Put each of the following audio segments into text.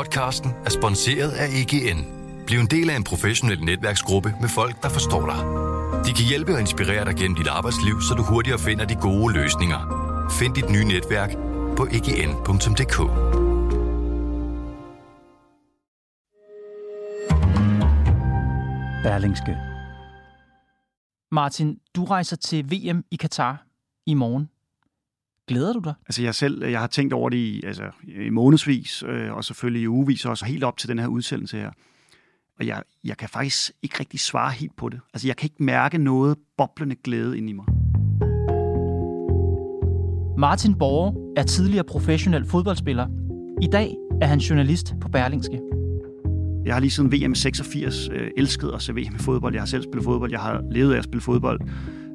Podcasten er sponsoreret af EGN. Bliv en del af en professionel netværksgruppe med folk, der forstår dig. De kan hjælpe og inspirere dig gennem dit arbejdsliv, så du hurtigere finder de gode løsninger. Find dit nye netværk på egn.dk. Berlingske. Martin, du rejser til VM i Katar i morgen. Glæder du dig? Altså jeg selv, jeg har tænkt over det i, altså, i månedsvis, øh, og selvfølgelig i ugevis også, helt op til den her udsendelse her. Og jeg, jeg kan faktisk ikke rigtig svare helt på det. Altså jeg kan ikke mærke noget boblende glæde ind i mig. Martin Borge er tidligere professionel fodboldspiller. I dag er han journalist på Berlingske. Jeg har lige siden VM 86 øh, elsket at se VM i fodbold. Jeg har selv spillet fodbold. Jeg har levet af at spille fodbold.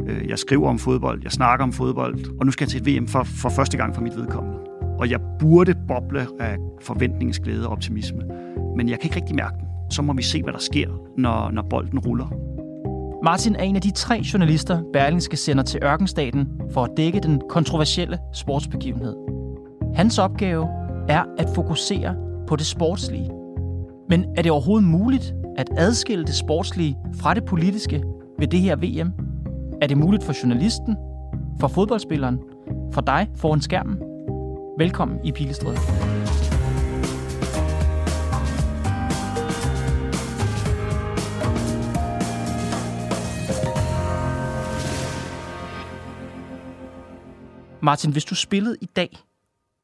Øh, jeg skriver om fodbold. Jeg snakker om fodbold. Og nu skal jeg til et VM for, for første gang for mit vedkommende. Og jeg burde boble af forventningens glæde og optimisme. Men jeg kan ikke rigtig mærke den. Så må vi se, hvad der sker, når, når bolden ruller. Martin er en af de tre journalister, Berlingske sender til Ørkenstaten for at dække den kontroversielle sportsbegivenhed. Hans opgave er at fokusere på det sportslige. Men er det overhovedet muligt at adskille det sportslige fra det politiske ved det her VM? Er det muligt for journalisten, for fodboldspilleren, for dig foran skærmen? Velkommen i Pilestræde. Martin, hvis du spillede i dag,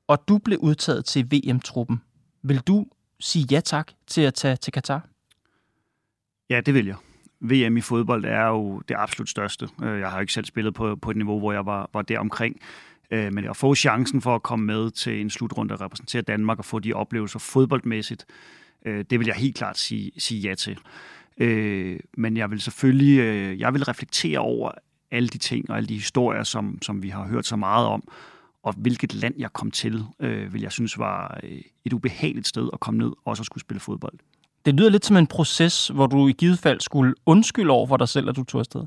og du blev udtaget til VM-truppen, vil du sige ja tak til at tage til Katar? Ja, det vil jeg. VM i fodbold er jo det absolut største. Øh, jeg har ikke selv spillet på, på et niveau, hvor jeg var, var der omkring. Øh, men at få chancen for at komme med til en slutrunde og repræsentere Danmark og få de oplevelser fodboldmæssigt, øh, det vil jeg helt klart sige, sige ja til. Men jeg vil selvfølgelig jeg vil reflektere over alle de ting og alle de historier, som, som vi har hørt så meget om, og hvilket land jeg kom til, øh, vil jeg synes var et ubehageligt sted at komme ned og så skulle spille fodbold. Det lyder lidt som en proces, hvor du i givet fald skulle undskylde over for dig selv, at du tog afsted.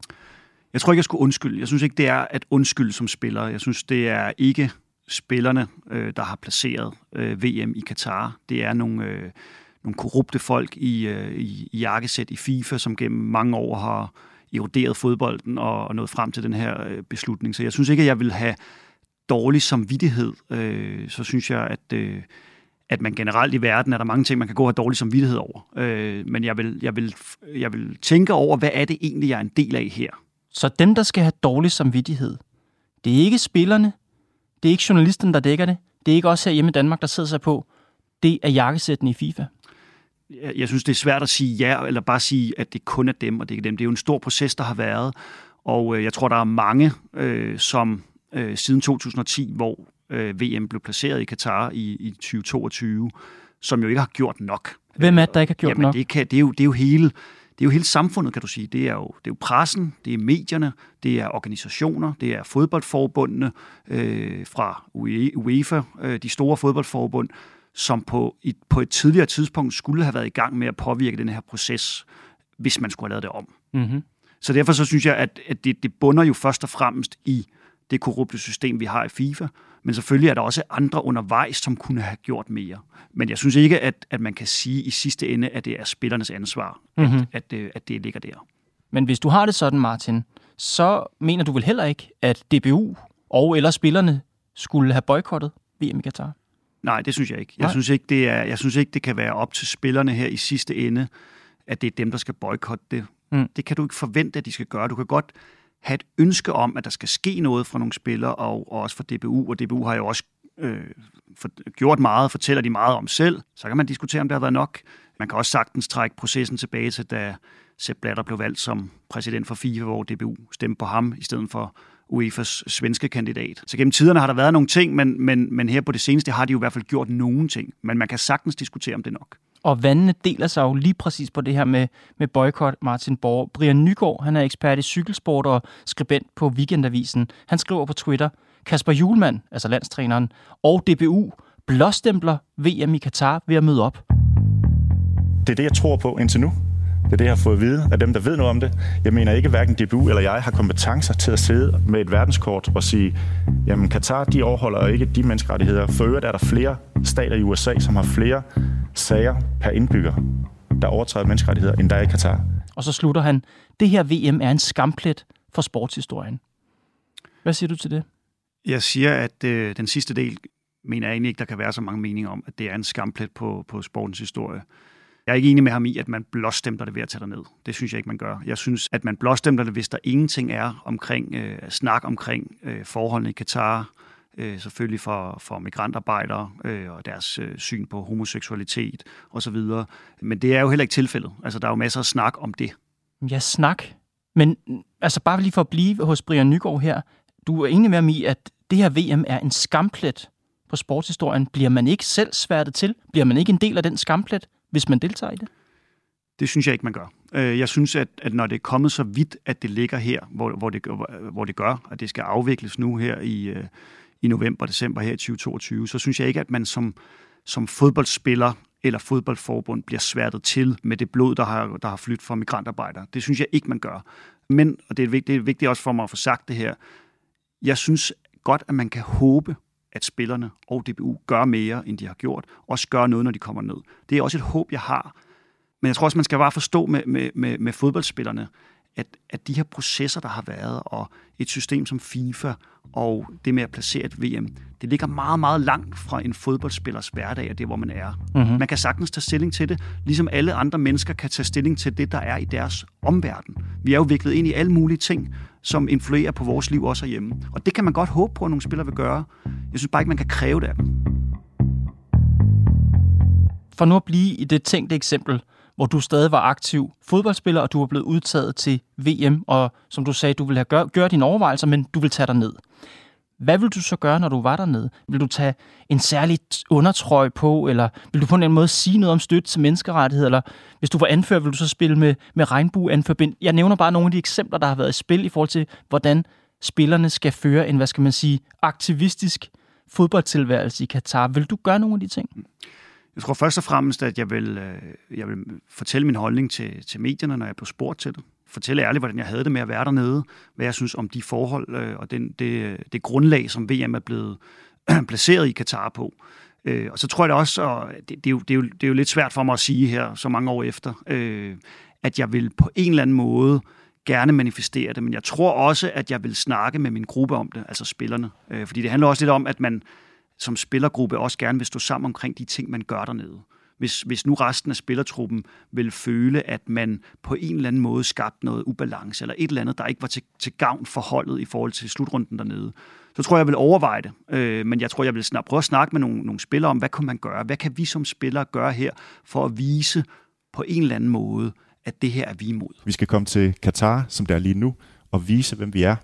Jeg tror ikke, jeg skulle undskylde. Jeg synes ikke, det er at undskylde som spiller. Jeg synes, det er ikke spillerne, øh, der har placeret øh, VM i Katar. Det er nogle, øh, nogle korrupte folk i, øh, i, i jakkesæt i FIFA, som gennem mange år har eroderet fodbolden og, og nået frem til den her øh, beslutning. Så jeg synes ikke, at jeg vil have dårlig samvittighed. Øh, så synes jeg, at... Øh, at man generelt i verden er der mange ting, man kan gå og have dårlig samvittighed over. Øh, men jeg vil, jeg, vil, jeg vil tænke over, hvad er det egentlig, jeg er en del af her? Så dem, der skal have dårlig samvittighed, det er ikke spillerne, det er ikke journalisten, der dækker det, det er ikke også her hjemme i Danmark, der sidder sig på, det er jakkesætten i FIFA. Jeg, jeg synes, det er svært at sige ja, eller bare sige, at det kun er dem, og det er dem. Det er jo en stor proces, der har været, og øh, jeg tror, der er mange, øh, som øh, siden 2010, hvor øh, VM blev placeret i Katar i, i 2022, som jo ikke har gjort nok. Hvem er det, der ikke har gjort Jamen, nok? Det, kan, det, er jo, det er jo hele det er jo hele samfundet, kan du sige. Det er jo, det er jo pressen, det er medierne, det er organisationer, det er fodboldforbundene øh, fra UEFA, øh, de store fodboldforbund, som på et, på et tidligere tidspunkt skulle have været i gang med at påvirke den her proces, hvis man skulle have lavet det om. Mm-hmm. Så derfor så synes jeg, at, at det, det bunder jo først og fremmest i det korrupte system, vi har i FIFA, men selvfølgelig er der også andre undervejs, som kunne have gjort mere. Men jeg synes ikke, at, at man kan sige i sidste ende, at det er spillernes ansvar, mm-hmm. at, at, det, at det ligger der. Men hvis du har det sådan, Martin, så mener du vel heller ikke, at DBU og eller spillerne skulle have boykottet VM i Katar? Nej, det synes jeg ikke. Jeg synes ikke, det er, jeg synes ikke, det kan være op til spillerne her i sidste ende, at det er dem, der skal boykotte det. Mm. Det kan du ikke forvente, at de skal gøre. Du kan godt have et ønske om, at der skal ske noget fra nogle spillere, og, og også fra DBU, og DBU har jo også øh, for, gjort meget, fortæller de meget om selv. Så kan man diskutere, om det har været nok. Man kan også sagtens trække processen tilbage til, da Sepp Blatter blev valgt som præsident for FIFA, hvor DBU stemte på ham, i stedet for UEFA's svenske kandidat. Så gennem tiderne har der været nogle ting, men, men, men her på det seneste har de jo i hvert fald gjort nogle ting. Men man kan sagtens diskutere, om det er nok. Og vandene deler sig jo lige præcis på det her med, med boykot, Martin Borg. Brian Nygaard, han er ekspert i cykelsport og skribent på Weekendavisen. Han skriver på Twitter, Kasper Julemand, altså landstræneren, og DBU blåstempler VM i Katar ved at møde op. Det er det, jeg tror på indtil nu. Det er det, jeg har fået at vide af dem, der ved noget om det. Jeg mener ikke, at hverken DBU eller jeg har kompetencer til at sidde med et verdenskort og sige, jamen Katar, de overholder ikke de menneskerettigheder. For øvrigt er der flere stater i USA, som har flere sager per indbygger, der overtræder menneskerettigheder, end der er i Katar. Og så slutter han, det her VM er en skamplet for sportshistorien. Hvad siger du til det? Jeg siger, at øh, den sidste del mener jeg egentlig ikke, der kan være så mange meninger om, at det er en skamplet på, på sportens historie. Jeg er ikke enig med ham i, at man blåstempler det ved at tage ned. Det synes jeg ikke, man gør. Jeg synes, at man blåstempler det, hvis der ingenting er omkring øh, snak omkring øh, forholdene i Katar, øh, selvfølgelig for, for migrantarbejdere øh, og deres øh, syn på homoseksualitet osv. Men det er jo heller ikke tilfældet. Altså, der er jo masser af snak om det. Ja, snak. Men altså bare lige for at blive hos Brian Nygaard her. Du er enig med mig i, at det her VM er en skamplet på sportshistorien. Bliver man ikke selv sværtet til? Bliver man ikke en del af den skamplet, hvis man deltager i det? Det synes jeg ikke, man gør. Øh, jeg synes, at, at når det er kommet så vidt, at det ligger her, hvor, hvor, det, hvor det gør, at det skal afvikles nu her i, øh, i november december her i 2022, så synes jeg ikke, at man som, som fodboldspiller eller fodboldforbund bliver sværtet til med det blod, der har, der har flyttet fra migrantarbejdere. Det synes jeg ikke, man gør. Men, og det er, vigtigt, det er vigtigt også for mig at få sagt det her, jeg synes godt, at man kan håbe, at spillerne og DBU gør mere, end de har gjort. Også gør noget, når de kommer ned. Det er også et håb, jeg har. Men jeg tror også, man skal bare forstå med, med, med, med fodboldspillerne, at, at de her processer, der har været, og et system som FIFA, og det med at placere et VM, det ligger meget, meget langt fra en fodboldspillers hverdag, og det, hvor man er. Mm-hmm. Man kan sagtens tage stilling til det, ligesom alle andre mennesker kan tage stilling til det, der er i deres omverden. Vi er jo viklet ind i alle mulige ting, som influerer på vores liv også herhjemme. Og det kan man godt håbe på, at nogle spillere vil gøre. Jeg synes bare ikke, man kan kræve det af dem. For nu at blive i det tænkte eksempel, hvor du stadig var aktiv fodboldspiller, og du var blevet udtaget til VM, og som du sagde, du ville have gør, gøre dine overvejelser, men du vil tage dig ned. Hvad vil du så gøre, når du var dernede? Vil du tage en særlig undertrøje på, eller vil du på en eller anden måde sige noget om støtte til menneskerettigheder, eller hvis du var anfører, vil du så spille med, med regnbueanførbind? Jeg nævner bare nogle af de eksempler, der har været i spil i forhold til, hvordan spillerne skal føre en, hvad skal man sige, aktivistisk fodboldtilværelse i Katar. Vil du gøre nogle af de ting? Jeg tror først og fremmest, at jeg vil, øh, jeg vil fortælle min holdning til, til medierne, når jeg blev spurgt til det. Fortælle ærligt, hvordan jeg havde det med at være dernede, hvad jeg synes om de forhold øh, og den, det, det grundlag, som VM er blevet placeret i Katar på. Øh, og så tror jeg det også, og det, det, er jo, det, er jo, det er jo lidt svært for mig at sige her, så mange år efter, øh, at jeg vil på en eller anden måde gerne manifestere det, men jeg tror også, at jeg vil snakke med min gruppe om det, altså spillerne. fordi det handler også lidt om, at man som spillergruppe også gerne vil stå sammen omkring de ting, man gør dernede. Hvis, hvis nu resten af spillertruppen vil føle, at man på en eller anden måde skabte noget ubalance, eller et eller andet, der ikke var til, til gavn for holdet i forhold til slutrunden dernede, så tror jeg, jeg vil overveje det. Øh, men jeg tror, jeg vil snart prøve at snakke med nogle, nogle spillere om, hvad kan man gøre? Hvad kan vi som spillere gøre her for at vise på en eller anden måde, at det her er vi imod? Vi skal komme til Katar, som der er lige nu, og vise, hvem vi er.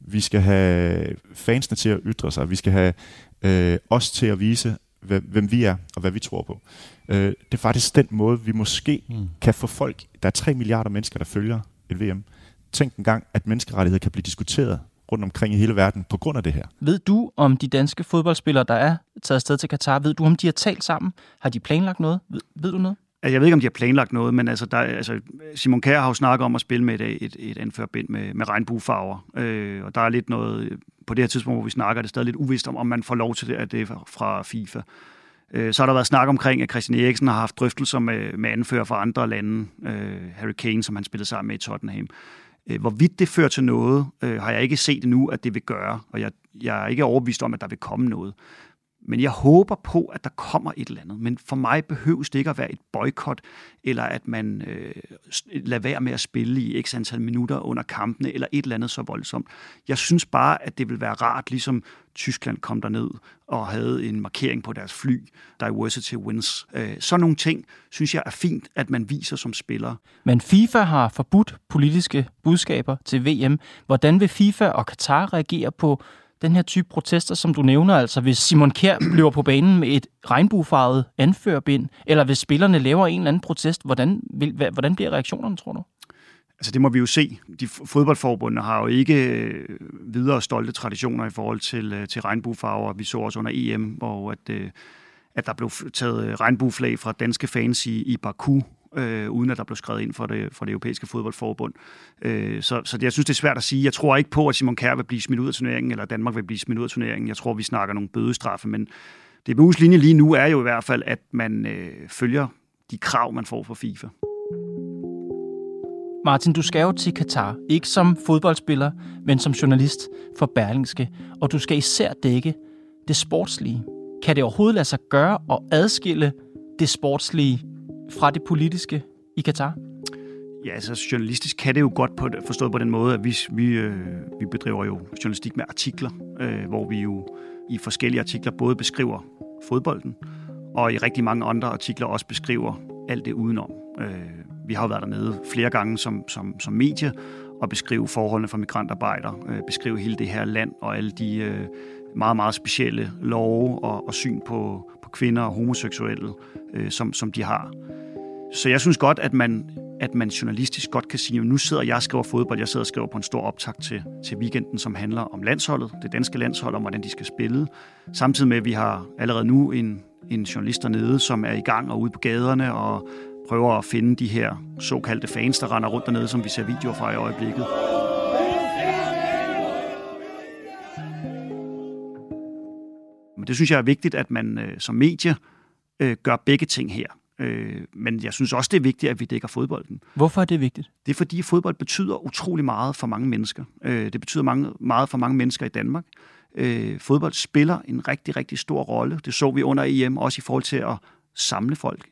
Vi skal have fansene til at ytre sig. Vi skal have øh, os til at vise, hvem vi er og hvad vi tror på. Øh, det er faktisk den måde, vi måske mm. kan få folk, der er 3 milliarder mennesker, der følger et VM. Tænk en gang, at menneskerettigheder kan blive diskuteret rundt omkring i hele verden på grund af det her. Ved du, om de danske fodboldspillere, der er taget afsted til Katar, ved du, om de har talt sammen? Har de planlagt noget? Ved, ved du noget? Altså, jeg ved ikke, om de har planlagt noget, men altså, der, altså, Simon Kjær har jo snakket om at spille med et, et, et anførbind med, med regnbuefarver. Øh, og der er lidt noget, på det her tidspunkt, hvor vi snakker, er det stadig lidt uvist om, om man får lov til det, at det er fra FIFA. Øh, så har der været snak omkring, at Christian Eriksen har haft drøftelser med, med anfører fra andre lande. Øh, Harry Kane, som han spillede sammen med i Tottenham. Øh, hvorvidt det fører til noget, øh, har jeg ikke set endnu, at det vil gøre. Og jeg, jeg er ikke overbevist om, at der vil komme noget. Men jeg håber på, at der kommer et eller andet. Men for mig behøves det ikke at være et boykot, eller at man øh, lader være med at spille i x antal minutter under kampene, eller et eller andet så voldsomt. Jeg synes bare, at det vil være rart, ligesom Tyskland kom derned og havde en markering på deres fly, Diversity Wins. Øh, sådan nogle ting, synes jeg er fint, at man viser som spiller. Men FIFA har forbudt politiske budskaber til VM. Hvordan vil FIFA og Katar reagere på den her type protester, som du nævner, altså hvis Simon Kjær bliver på banen med et regnbuefarvet anførbind, eller hvis spillerne laver en eller anden protest, hvordan, vil, hvordan bliver reaktionerne, tror du? Altså det må vi jo se. De fodboldforbundene har jo ikke øh, videre stolte traditioner i forhold til, øh, til regnbuefarver. Vi så også under EM, hvor at, øh, at der blev taget regnbueflag fra danske fans i, i Baku, øh, uden at der blev skrevet ind for det, for det europæiske fodboldforbund. Øh, så, så jeg synes, det er svært at sige. Jeg tror ikke på, at Simon Kjær vil blive smidt ud af turneringen, eller Danmark vil blive smidt ud af turneringen. Jeg tror, vi snakker nogle bødestraffe, men DBU's linje lige nu er jo i hvert fald, at man øh, følger de krav, man får fra FIFA. Martin, du skal jo til Katar, ikke som fodboldspiller, men som journalist for Berlingske, og du skal især dække det sportslige. Kan det overhovedet lade sig gøre at adskille det sportslige fra det politiske i Katar? Ja, altså journalistisk kan det jo godt på, forstået på den måde, at vi, vi, øh, vi bedriver jo journalistik med artikler, øh, hvor vi jo i forskellige artikler både beskriver fodbolden, og i rigtig mange andre artikler også beskriver alt det udenom. Øh, vi har jo været dernede flere gange som, som, som medie og beskrive forholdene for migrantarbejdere, øh, beskrive hele det her land og alle de øh, meget, meget specielle love og, og syn på, på kvinder og homoseksuelle, øh, som, som de har. Så jeg synes godt, at man, at man journalistisk godt kan sige, at nu sidder jeg og skriver fodbold, jeg sidder og skriver på en stor optag til, til weekenden, som handler om landsholdet, det danske landshold, om hvordan de skal spille. Samtidig med, at vi har allerede nu en, en journalist dernede, som er i gang og ude på gaderne og prøver at finde de her såkaldte fans, der render rundt dernede, som vi ser videoer fra i øjeblikket. Det synes jeg er vigtigt, at man øh, som medie øh, gør begge ting her. Øh, men jeg synes også, det er vigtigt, at vi dækker fodbolden. Hvorfor er det vigtigt? Det er fordi fodbold betyder utrolig meget for mange mennesker. Øh, det betyder mange, meget for mange mennesker i Danmark. Øh, fodbold spiller en rigtig, rigtig stor rolle. Det så vi under EM, også i forhold til at samle folk,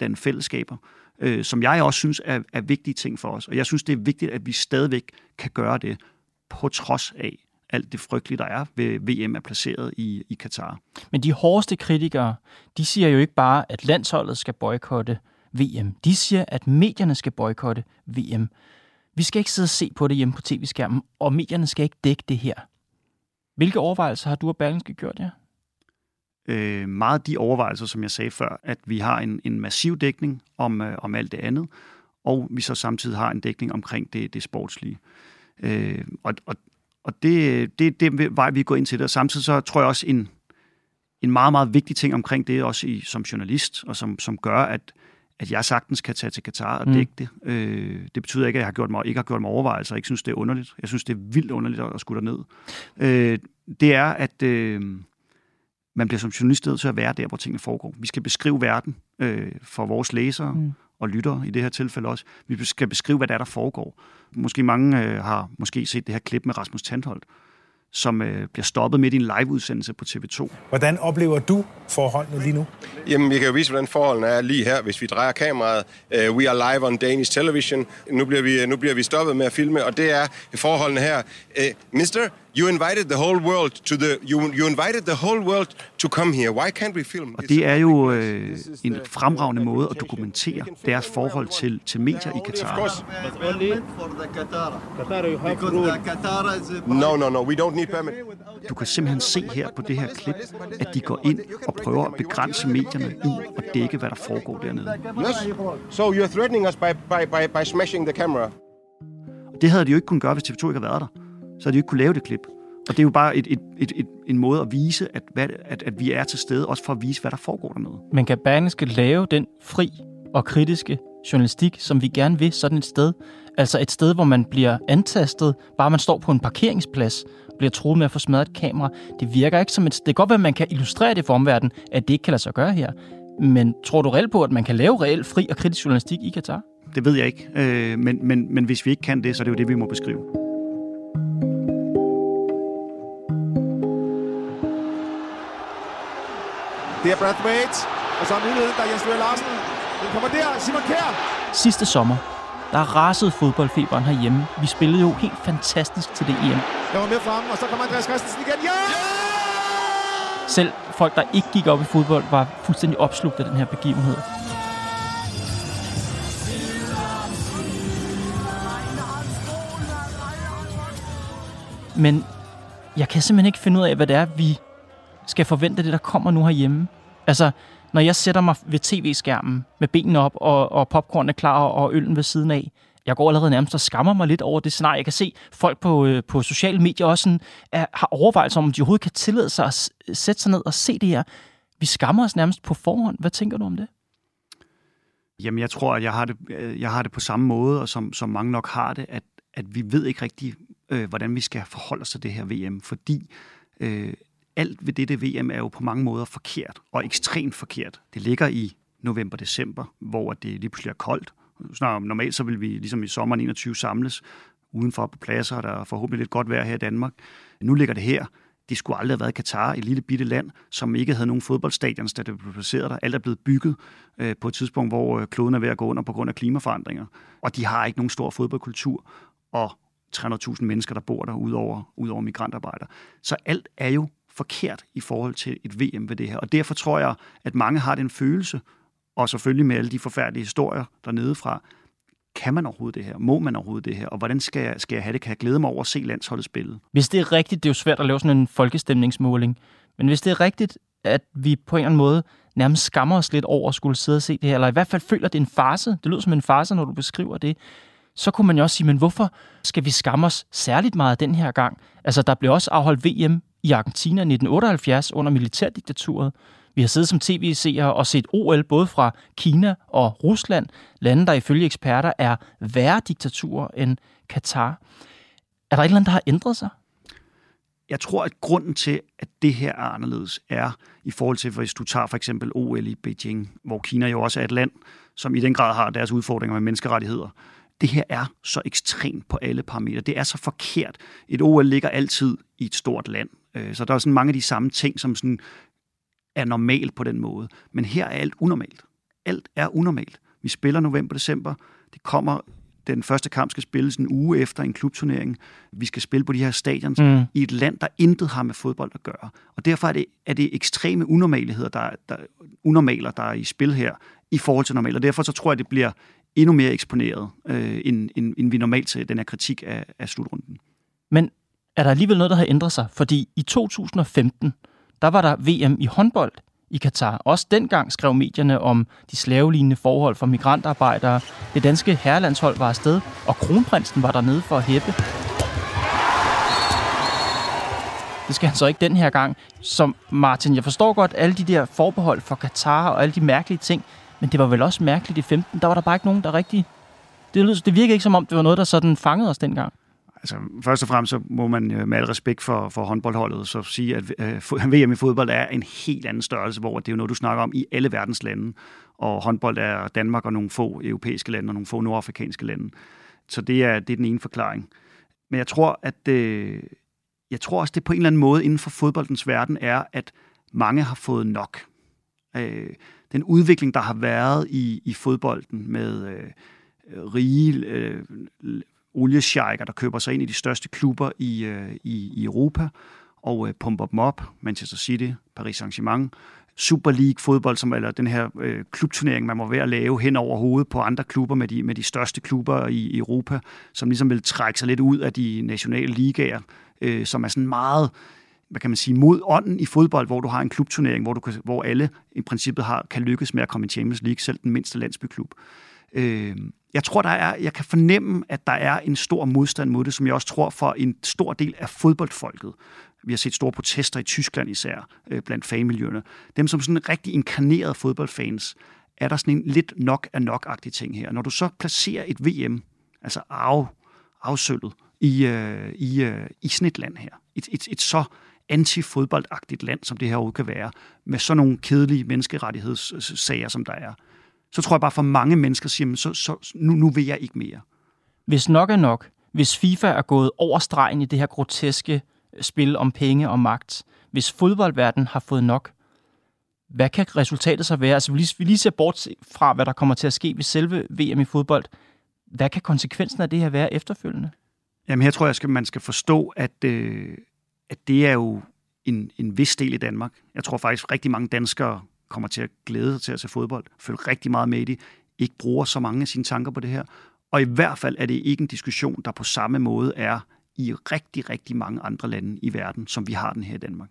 den fællesskaber, øh, som jeg også synes er, er vigtige ting for os. Og jeg synes, det er vigtigt, at vi stadigvæk kan gøre det på trods af, alt det frygtelige, der er ved VM er placeret i, i Katar. Men de hårdeste kritikere, de siger jo ikke bare, at landsholdet skal boykotte VM. De siger, at medierne skal boykotte VM. Vi skal ikke sidde og se på det hjemme på tv-skærmen, og medierne skal ikke dække det her. Hvilke overvejelser har du og Berlingske gjort jer? Øh, meget de overvejelser, som jeg sagde før, at vi har en, en massiv dækning om, øh, om alt det andet, og vi så samtidig har en dækning omkring det, det sportslige. Øh, og, og og det, det, det vej, vi går ind til det. Og samtidig så tror jeg også en, en meget, meget vigtig ting omkring det, også i, som journalist, og som, som gør, at, at jeg sagtens kan tage til Katar og mm. dække det. Øh, det betyder ikke, at jeg har gjort mig, ikke har gjort mig overvejelser, og ikke synes, det er underligt. Jeg synes, det er vildt underligt at, at skulle ned. Øh, det er, at øh, man bliver som journalist nødt til at være der, hvor tingene foregår. Vi skal beskrive verden øh, for vores læsere, mm og lytter i det her tilfælde også. Vi skal beskrive, hvad der er, der foregår. Måske mange øh, har måske set det her klip med Rasmus Tandholt, som øh, bliver stoppet midt i en liveudsendelse på TV2. Hvordan oplever du forholdene lige nu? Jamen, vi kan jo vise, hvordan forholdene er lige her, hvis vi drejer kameraet. Uh, we are live on Danish television. Nu bliver, vi, nu bliver vi stoppet med at filme, og det er forholdene her. Uh, mister, You invited the whole world to the you, you invited the whole world to come here. Why can't we film? Og det er jo øh, en fremragende måde at dokumentere deres forhold til til medier i Qatar. No, no, no. We don't need permit. Du kan simpelthen se her på det her klip, at de går ind og prøver at begrænse medierne i at dække, hvad der foregår dernede. Yes. So you're threatening us by, by, by, by smashing the camera. Det havde de jo ikke kunnet gøre, hvis TV2 ikke havde været der så havde de ikke kunne lave det klip. Og det er jo bare et, et, et, et, en måde at vise, at, hvad, at, at vi er til stede, også for at vise, hvad der foregår dernede. Men kan Berlingske lave den fri og kritiske journalistik, som vi gerne vil sådan et sted? Altså et sted, hvor man bliver antastet, bare man står på en parkeringsplads, bliver troet med at få smadret et kamera. Det virker ikke som et... Det kan godt være, at man kan illustrere det for omverdenen, at det ikke kan lade sig gøre her. Men tror du reelt på, at man kan lave reelt fri og kritisk journalistik i Katar? Det ved jeg ikke. Øh, men, men, men hvis vi ikke kan det, så er det jo det, vi må beskrive. Det er Brathwaite, og så er muligheden, der er Jens Løger Larsen. Den kommer der, Simon Kjær. Sidste sommer, der rasede fodboldfeberen herhjemme. Vi spillede jo helt fantastisk til det EM. Jeg var med frem, og så kommer Andreas Christensen igen. Ja! Selv folk, der ikke gik op i fodbold, var fuldstændig opslugt af den her begivenhed. Men jeg kan simpelthen ikke finde ud af, hvad det er, vi skal forvente det, der kommer nu herhjemme. Altså, når jeg sætter mig ved tv-skærmen med benene op, og, og popcorn er klar, og øllen ved siden af, jeg går allerede nærmest og skammer mig lidt over det scenarie. Jeg kan se folk på, øh, på sociale medier også sådan, er, har overvejelser om, de overhovedet kan tillade sig at sætte sig ned og se det her. Vi skammer os nærmest på forhånd. Hvad tænker du om det? Jamen, jeg tror, at jeg har det, øh, jeg har det på samme måde, og som, som mange nok har det, at, at vi ved ikke rigtig, øh, hvordan vi skal forholde os til det her VM, fordi øh, alt ved dette VM er jo på mange måder forkert, og ekstremt forkert. Det ligger i november-december, hvor det lige pludselig er koldt. Snart, normalt så vil vi ligesom i sommeren 21 samles udenfor på pladser, og der er forhåbentlig lidt godt vejr her i Danmark. Nu ligger det her. Det skulle aldrig have været Katar, et lille bitte land, som ikke havde nogen fodboldstadion, da det blev placeret der. Alt er blevet bygget øh, på et tidspunkt, hvor øh, kloden er ved at gå under på grund af klimaforandringer. Og de har ikke nogen stor fodboldkultur, og 300.000 mennesker, der bor der, udover, udover migrantarbejdere. Så alt er jo forkert i forhold til et VM ved det her. Og derfor tror jeg, at mange har den følelse, og selvfølgelig med alle de forfærdelige historier dernede fra, kan man overhovedet det her? Må man overhovedet det her? Og hvordan skal jeg, skal jeg have det? Kan jeg glæde mig over at se landsholdet spille? Hvis det er rigtigt, det er jo svært at lave sådan en folkestemningsmåling, men hvis det er rigtigt, at vi på en eller anden måde nærmest skammer os lidt over at skulle sidde og se det her, eller i hvert fald føler, det er en farse, det lyder som en farse, når du beskriver det, så kunne man jo også sige, men hvorfor skal vi skamme os særligt meget den her gang? Altså, der blev også afholdt VM i Argentina 1978 under militærdiktaturet. Vi har siddet som tv-seere og set OL både fra Kina og Rusland, lande, der ifølge eksperter er værre diktaturer end Katar. Er der et eller andet, der har ændret sig? Jeg tror, at grunden til, at det her er anderledes, er i forhold til, hvis du tager for eksempel OL i Beijing, hvor Kina jo også er et land, som i den grad har deres udfordringer med menneskerettigheder. Det her er så ekstremt på alle parametre. Det er så forkert. Et OL ligger altid i et stort land. Øh, så der er sådan mange af de samme ting, som sådan er normalt på den måde. Men her er alt unormalt. Alt er unormalt. Vi spiller november-december. Det kommer den første kamp skal spilles en uge efter en klubturnering. Vi skal spille på de her stadions mm. i et land, der intet har med fodbold at gøre. Og derfor er det, er det ekstreme unormaligheder, der, der, unormaler, der er i spil her, i forhold til normalt. Og derfor så tror jeg, det bliver endnu mere eksponeret, øh, end, end, end vi normalt ser den her kritik af, af slutrunden. Men er der alligevel noget, der har ændret sig? Fordi i 2015, der var der VM i håndbold i Katar. Også dengang skrev medierne om de slavelignende forhold for migrantarbejdere. Det danske herrelandshold var afsted, og kronprinsen var dernede for at hæppe. Det skal han så ikke den her gang. Som Martin, jeg forstår godt alle de der forbehold for Katar og alle de mærkelige ting, men det var vel også mærkeligt i 15. Der var der bare ikke nogen, der rigtig... Det, det virkede ikke som om, det var noget, der sådan fangede os dengang. Altså, først og fremmest så må man øh, med al respekt for, for håndboldholdet så sige, at øh, VM i fodbold er en helt anden størrelse, hvor det er jo noget, du snakker om i alle verdens lande. Og håndbold er Danmark og nogle få europæiske lande og nogle få nordafrikanske lande. Så det er, det er den ene forklaring. Men jeg tror, at øh, jeg tror også, det på en eller anden måde inden for fodboldens verden er, at mange har fået nok. Øh, den udvikling, der har været i, i fodbolden med øh, rige øh, oliesjejker, der køber sig ind i de største klubber i, øh, i, i Europa og øh, pumper dem op. Manchester City, Paris Saint-Germain, Super League fodbold, som eller den her øh, klubturnering, man må være at lave hen over hovedet på andre klubber med de, med de største klubber i, i Europa, som ligesom vil trække sig lidt ud af de nationale ligaer, øh, som er sådan meget hvad kan man sige, mod ånden i fodbold, hvor du har en klubturnering, hvor, du kan, hvor alle i princippet har, kan lykkes med at komme i Champions League, selv den mindste landsbyklub. Øh, jeg tror, der er, jeg kan fornemme, at der er en stor modstand mod det, som jeg også tror for en stor del af fodboldfolket. Vi har set store protester i Tyskland især, øh, blandt fanmiljøerne. Dem som sådan rigtig inkarnerede fodboldfans, er der sådan en lidt nok af nok-agtig ting her. Når du så placerer et VM, altså arv, afsøllet, i, øh, i, øh, i sådan et land her, et, et, et så anti-fodboldagtigt land, som det her kan være, med sådan nogle kedelige menneskerettighedssager, som der er, så tror jeg bare for mange mennesker siger, så, så nu, nu vil jeg ikke mere. Hvis nok er nok, hvis FIFA er gået over stregen i det her groteske spil om penge og magt, hvis fodboldverdenen har fået nok, hvad kan resultatet så være? Altså, vi lige, vi lige ser bort fra, hvad der kommer til at ske ved selve VM i fodbold. Hvad kan konsekvensen af det her være efterfølgende? Jamen, her tror jeg, at man skal forstå, at, øh, at det er jo en, en vis del i Danmark. Jeg tror faktisk, rigtig mange danskere kommer til at glæde sig til at se fodbold, følge rigtig meget med i det, ikke bruger så mange af sine tanker på det her. Og i hvert fald er det ikke en diskussion, der på samme måde er i rigtig, rigtig mange andre lande i verden, som vi har den her i Danmark.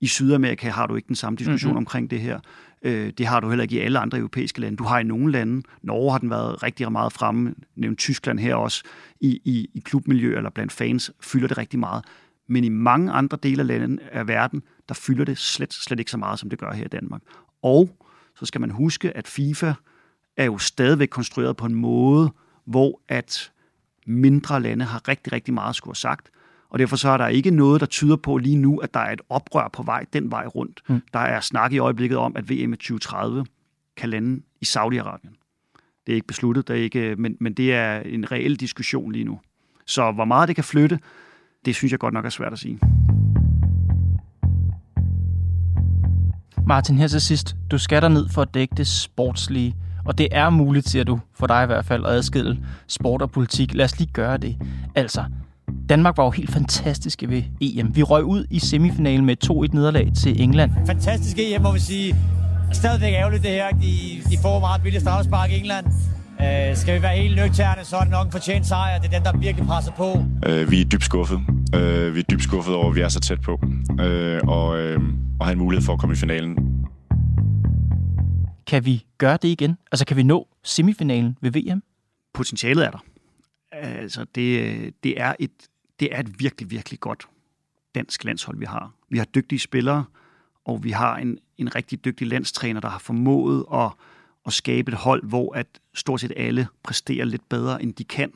I Sydamerika har du ikke den samme diskussion mm-hmm. omkring det her. Øh, det har du heller ikke i alle andre europæiske lande. Du har i nogle lande, Norge har den været rigtig meget fremme, nævnt Tyskland her også, i, i, i klubmiljø eller blandt fans, fylder det rigtig meget. Men i mange andre dele af, landet, af verden, der fylder det slet, slet ikke så meget, som det gør her i Danmark. Og så skal man huske, at FIFA er jo stadigvæk konstrueret på en måde, hvor at mindre lande har rigtig, rigtig meget at skulle have sagt. Og derfor så er der ikke noget, der tyder på lige nu, at der er et oprør på vej den vej rundt. Mm. Der er snak i øjeblikket om, at VM i 2030 kan lande i Saudi-Arabien. Det er ikke besluttet, der er ikke, men, men det er en reel diskussion lige nu. Så hvor meget det kan flytte, det synes jeg godt nok er svært at sige. Martin, her til sidst. Du skal ned for at dække det sportslige. Og det er muligt, siger du, for dig i hvert fald, at adskille sport og politik. Lad os lige gøre det. Altså, Danmark var jo helt fantastiske ved EM. Vi røg ud i semifinalen med 2-1 nederlag til England. Fantastisk EM, må vi sige. Stadigvæk ærgerligt det her. De, de får meget billigt straffespark i England. Uh, skal vi være helt nøgterne, så er det nok en fortjent sejr. Det er den, der virkelig presser på. Uh, vi er dybt skuffet. Uh, vi er dybt skuffet over, at vi er så tæt på. Uh, og, uh, og have en mulighed for at komme i finalen. Kan vi gøre det igen? Altså, kan vi nå semifinalen ved VM? Potentialet er der. Altså, det, det, er et, det er et virkelig, virkelig godt dansk landshold, vi har. Vi har dygtige spillere, og vi har en, en rigtig dygtig landstræner, der har formået at, at skabe et hold, hvor at stort set alle præsterer lidt bedre, end de kan,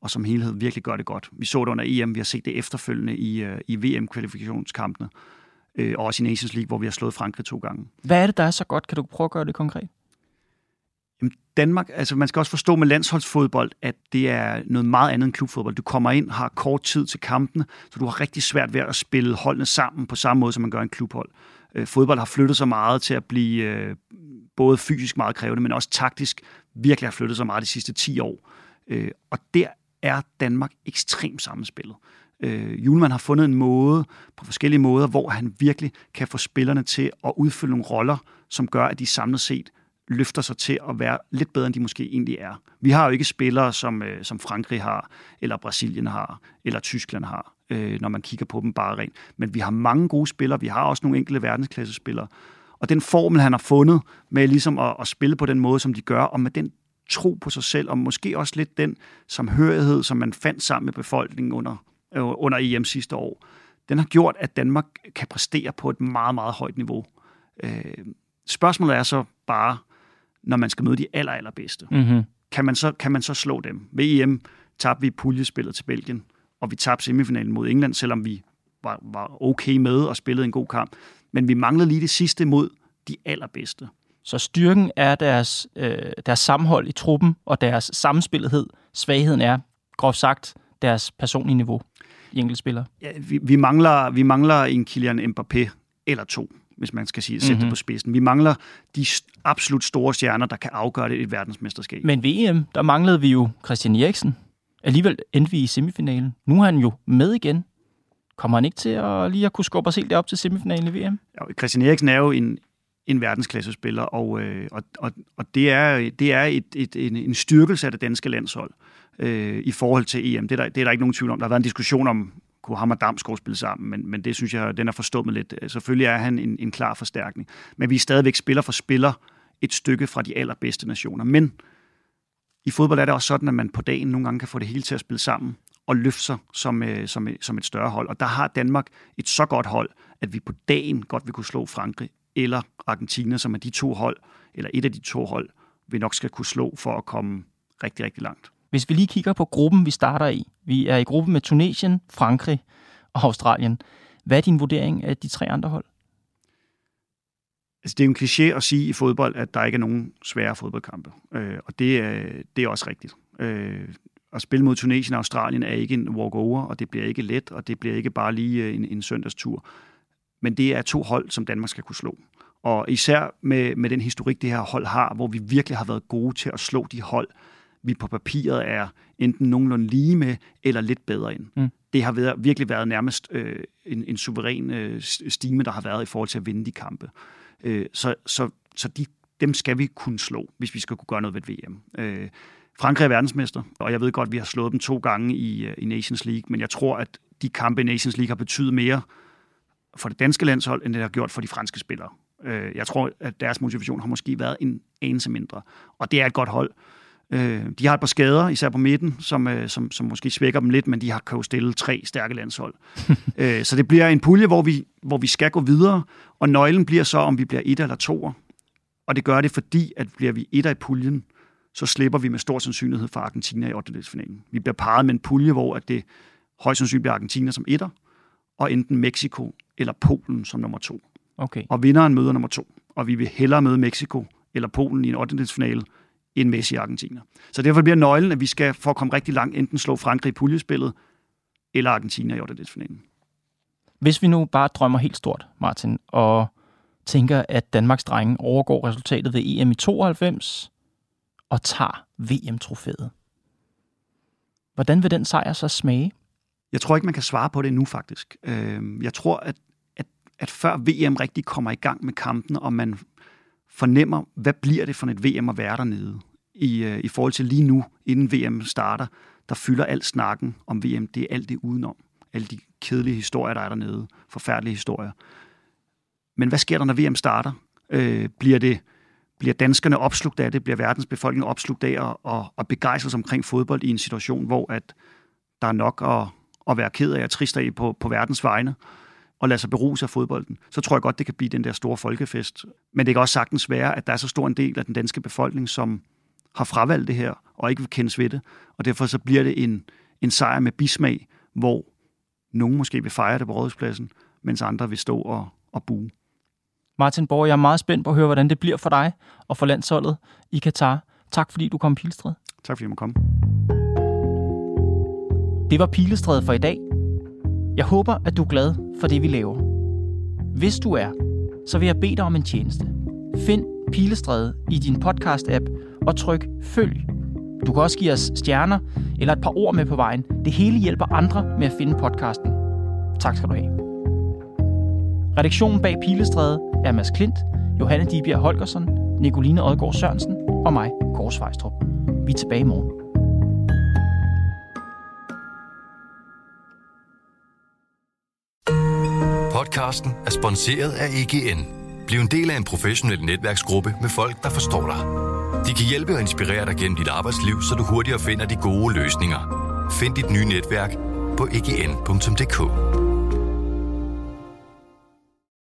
og som helhed virkelig gør det godt. Vi så det under EM, vi har set det efterfølgende i, øh, i VM-kvalifikationskampene, øh, og også i Nations League, hvor vi har slået Frankrig to gange. Hvad er det, der er så godt? Kan du prøve at gøre det konkret? Jamen, Danmark, altså man skal også forstå med landsholdsfodbold, at det er noget meget andet end klubfodbold. Du kommer ind, har kort tid til kampene, så du har rigtig svært ved at spille holdene sammen på samme måde, som man gør en klubhold. Øh, fodbold har flyttet sig meget til at blive øh, både fysisk meget krævende, men også taktisk virkelig har flyttet sig meget de sidste 10 år. Øh, og der er Danmark ekstremt sammenspillet. Øh, Julemand har fundet en måde, på forskellige måder, hvor han virkelig kan få spillerne til at udfylde nogle roller, som gør, at de samlet set løfter sig til at være lidt bedre, end de måske egentlig er. Vi har jo ikke spillere, som, øh, som Frankrig har, eller Brasilien har, eller Tyskland har, øh, når man kigger på dem bare rent. Men vi har mange gode spillere, vi har også nogle enkelte verdensklassespillere. Og den formel, han har fundet med ligesom at, at spille på den måde, som de gør, og med den tro på sig selv, og måske også lidt den samhørighed, som man fandt sammen med befolkningen under, øh, under EM sidste år, den har gjort, at Danmark kan præstere på et meget, meget højt niveau. Øh, spørgsmålet er så bare, når man skal møde de aller, allerbedste. Mm-hmm. Kan, man så, kan man så slå dem? Ved EM tabte vi puljespillet til Belgien, og vi tabte semifinalen mod England, selvom vi var, var okay med og spillede en god kamp. Men vi manglede lige det sidste mod de allerbedste. Så styrken er deres, øh, deres sammenhold i truppen og deres sammenspillethed. Svagheden er, groft sagt, deres personlige niveau i enkeltspillere. Ja, vi, vi, mangler, vi mangler en Kylian Mbappé eller to hvis man skal sige, sætte mm-hmm. det mhm. på spidsen. Vi mangler de absolut store stjerner, der kan afgøre det i et verdensmesterskab. Men ved EM, der manglede vi jo Christian Eriksen. Alligevel endte vi i semifinalen. Nu er han jo med igen. Kommer han ikke til at lige at kunne skubbe os helt op til semifinalen i VM? Ja, Christian Eriksen er jo en, en verdensklassespiller, og, øh, og, og, og det er, det er et, et, en, en styrkelse af det danske landshold øh, i forhold til EM. Det er, der, det er der ikke nogen tvivl om. Der har været en diskussion om, kunne ham og Damsgaard spille sammen, men, men det synes jeg, den er forstummet lidt. Øh, selvfølgelig er han en, en klar forstærkning, men vi er stadigvæk spiller for spiller et stykke fra de allerbedste nationer. Men i fodbold er det også sådan, at man på dagen nogle gange kan få det hele til at spille sammen og løfte sig som, øh, som, som et større hold. Og der har Danmark et så godt hold, at vi på dagen godt vil kunne slå Frankrig eller Argentina, som er de to hold, eller et af de to hold, vi nok skal kunne slå for at komme rigtig, rigtig langt. Hvis vi lige kigger på gruppen, vi starter i. Vi er i gruppen med Tunesien, Frankrig og Australien. Hvad er din vurdering af de tre andre hold? Altså, det er jo en kliché at sige i fodbold, at der ikke er nogen svære fodboldkampe. Øh, og det er, det er også rigtigt. Øh, at spille mod Tunesien og Australien er ikke en walk-over, og det bliver ikke let, og det bliver ikke bare lige en, en søndagstur. Men det er to hold, som Danmark skal kunne slå. Og især med, med den historik, det her hold har, hvor vi virkelig har været gode til at slå de hold, vi på papiret er enten nogenlunde lige med, eller lidt bedre end. Mm. Det har været, virkelig været nærmest øh, en, en suveræn øh, stime, der har været i forhold til at vinde de kampe. Øh, så så, så de, dem skal vi kunne slå, hvis vi skal kunne gøre noget ved VM. Øh, Frankrig er verdensmester, og jeg ved godt, at vi har slået dem to gange i, øh, i Nations League, men jeg tror, at de kampe i Nations League har betydet mere for det danske landshold, end det har gjort for de franske spillere. Øh, jeg tror, at deres motivation har måske været en anelse mindre. Og det er et godt hold. Øh, de har et par skader, især på midten, som, som, som måske svækker dem lidt, men de har kan jo stille tre stærke landshold. så det bliver en pulje, hvor vi, hvor vi skal gå videre, og nøglen bliver så, om vi bliver et eller to. Og det gør det, fordi at bliver vi et i puljen, så slipper vi med stor sandsynlighed fra Argentina i 8. Vi bliver parret med en pulje, hvor at det højst sandsynligt bliver Argentina som etter, og enten Mexico eller Polen som nummer to. Okay. Og vinderen møder nummer to. Og vi vil hellere møde Mexico eller Polen i en 8. end Messi i Argentina. Så derfor bliver nøglen, at vi skal for at komme rigtig langt, enten slå Frankrig i puljespillet, eller Argentina i 8. Hvis vi nu bare drømmer helt stort, Martin, og tænker, at Danmarks drenge overgår resultatet ved EM i 92 og tager VM-trofæet. Hvordan vil den sejr så smage? Jeg tror ikke, man kan svare på det nu faktisk. Øhm, jeg tror, at, at, at før VM rigtig kommer i gang med kampen, og man fornemmer, hvad bliver det for et VM at være dernede, i, øh, i forhold til lige nu, inden VM starter, der fylder alt snakken om VM, det er alt det udenom. Alle de kedelige historier, der er dernede. Forfærdelige historier. Men hvad sker der, når VM starter? Øh, bliver det bliver danskerne opslugt af det? Bliver verdens befolkning opslugt af at, og, og begejstre omkring fodbold i en situation, hvor at der er nok at, at være ked af og trist af på, på verdens vegne, og lade sig beruse af fodbolden, så tror jeg godt, det kan blive den der store folkefest. Men det kan også sagtens være, at der er så stor en del af den danske befolkning, som har fravalgt det her, og ikke vil kendes ved det. Og derfor så bliver det en, en sejr med bismag, hvor nogen måske vil fejre det på rådhuspladsen, mens andre vil stå og, og buge. Martin Borg, jeg er meget spændt på at høre, hvordan det bliver for dig og for landsholdet i Katar. Tak fordi du kom, Pilestred. Tak fordi jeg må komme. Det var Pilestred for i dag. Jeg håber, at du er glad for det, vi laver. Hvis du er, så vil jeg bede dig om en tjeneste. Find Pilestræde i din podcast-app og tryk følg. Du kan også give os stjerner eller et par ord med på vejen. Det hele hjælper andre med at finde podcasten. Tak skal du have. Redaktionen bag Pilestræde er Mads Klint, Johanne Dibjerg Holgersen, Nicoline Odgaard Sørensen og mig, Kåre Svejstrup. Vi er tilbage i morgen. Podcasten er sponsoreret af EGN. Bliv en del af en professionel netværksgruppe med folk, der forstår dig. De kan hjælpe og inspirere dig gennem dit arbejdsliv, så du hurtigere finder de gode løsninger. Find dit nye netværk på egn.dk.